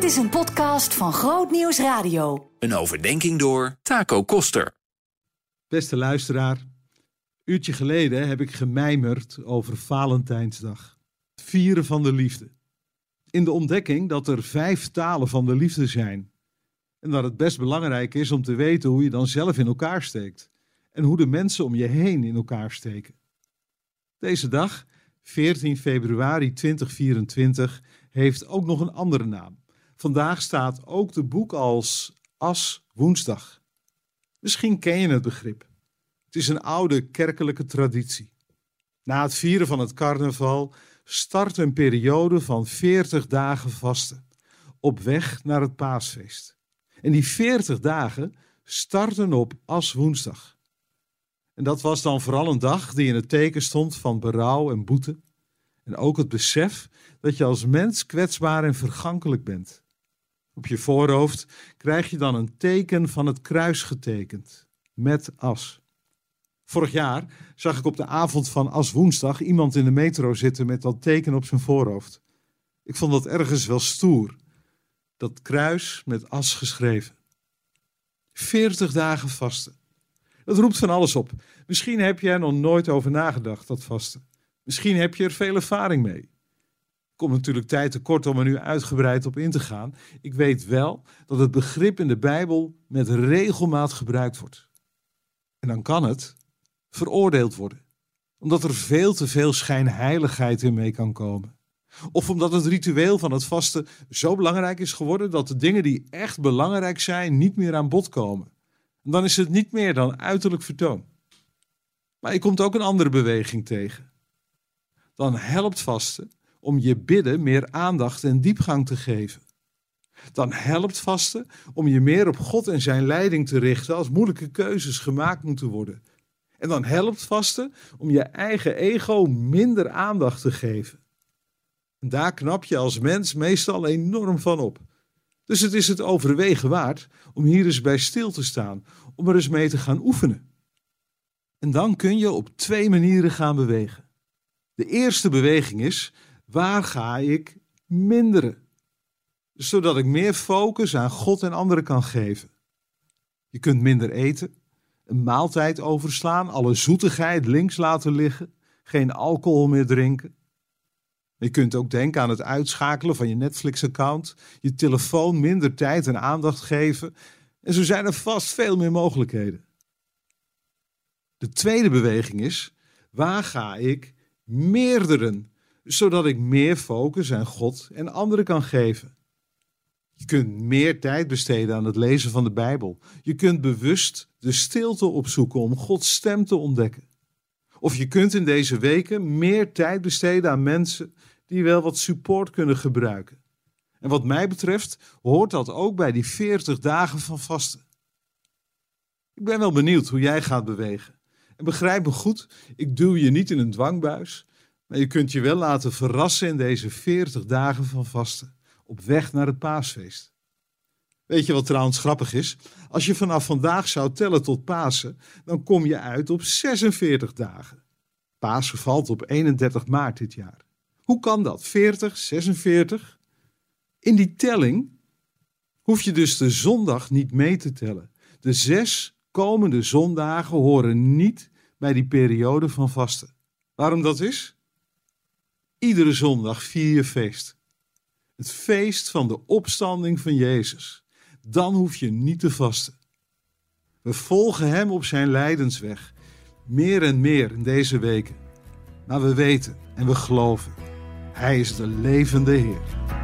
Dit is een podcast van Groot Nieuws Radio. Een overdenking door Taco Koster. Beste luisteraar, uurtje geleden heb ik gemijmerd over Valentijnsdag. Het vieren van de liefde. In de ontdekking dat er vijf talen van de liefde zijn. En dat het best belangrijk is om te weten hoe je dan zelf in elkaar steekt. En hoe de mensen om je heen in elkaar steken. Deze dag, 14 februari 2024, heeft ook nog een andere naam. Vandaag staat ook de boek als As Woensdag. Misschien ken je het begrip. Het is een oude kerkelijke traditie. Na het vieren van het carnaval start een periode van 40 dagen vasten, op weg naar het paasfeest. En die 40 dagen starten op As Woensdag. En dat was dan vooral een dag die in het teken stond van berouw en boete. En ook het besef dat je als mens kwetsbaar en vergankelijk bent. Op je voorhoofd krijg je dan een teken van het kruis getekend, met as. Vorig jaar zag ik op de avond van As Woensdag iemand in de metro zitten met dat teken op zijn voorhoofd. Ik vond dat ergens wel stoer. Dat kruis met as geschreven. Veertig dagen vasten. Dat roept van alles op. Misschien heb je er nog nooit over nagedacht, dat vasten. Misschien heb je er veel ervaring mee. Kom natuurlijk tijd tekort om er nu uitgebreid op in te gaan. Ik weet wel dat het begrip in de Bijbel met regelmaat gebruikt wordt. En dan kan het veroordeeld worden, omdat er veel te veel schijnheiligheid in mee kan komen. Of omdat het ritueel van het vasten zo belangrijk is geworden dat de dingen die echt belangrijk zijn niet meer aan bod komen. En dan is het niet meer dan uiterlijk vertoon. Maar je komt ook een andere beweging tegen. Dan helpt vasten om je bidden meer aandacht en diepgang te geven. Dan helpt vasten om je meer op God en zijn leiding te richten als moeilijke keuzes gemaakt moeten worden. En dan helpt vasten om je eigen ego minder aandacht te geven. En daar knap je als mens meestal enorm van op. Dus het is het overwegen waard om hier eens bij stil te staan, om er eens mee te gaan oefenen. En dan kun je op twee manieren gaan bewegen. De eerste beweging is Waar ga ik minderen? Zodat ik meer focus aan God en anderen kan geven. Je kunt minder eten, een maaltijd overslaan, alle zoetigheid links laten liggen, geen alcohol meer drinken. Je kunt ook denken aan het uitschakelen van je Netflix-account, je telefoon minder tijd en aandacht geven. En zo zijn er vast veel meer mogelijkheden. De tweede beweging is: waar ga ik meerderen zodat ik meer focus aan God en anderen kan geven. Je kunt meer tijd besteden aan het lezen van de Bijbel. Je kunt bewust de stilte opzoeken om Gods stem te ontdekken. Of je kunt in deze weken meer tijd besteden aan mensen die wel wat support kunnen gebruiken. En wat mij betreft hoort dat ook bij die 40 dagen van vasten. Ik ben wel benieuwd hoe jij gaat bewegen. En begrijp me goed, ik duw je niet in een dwangbuis, maar je kunt je wel laten verrassen in deze 40 dagen van vasten, op weg naar het paasfeest. Weet je wat trouwens grappig is? Als je vanaf vandaag zou tellen tot Pasen, dan kom je uit op 46 dagen. Pasen valt op 31 maart dit jaar. Hoe kan dat? 40, 46? In die telling hoef je dus de zondag niet mee te tellen. De zes komende zondagen horen niet bij die periode van vasten. Waarom dat is? Iedere zondag vier je feest. Het feest van de opstanding van Jezus. Dan hoef je niet te vasten. We volgen Hem op zijn lijdensweg. Meer en meer in deze weken. Maar we weten en we geloven. Hij is de levende Heer.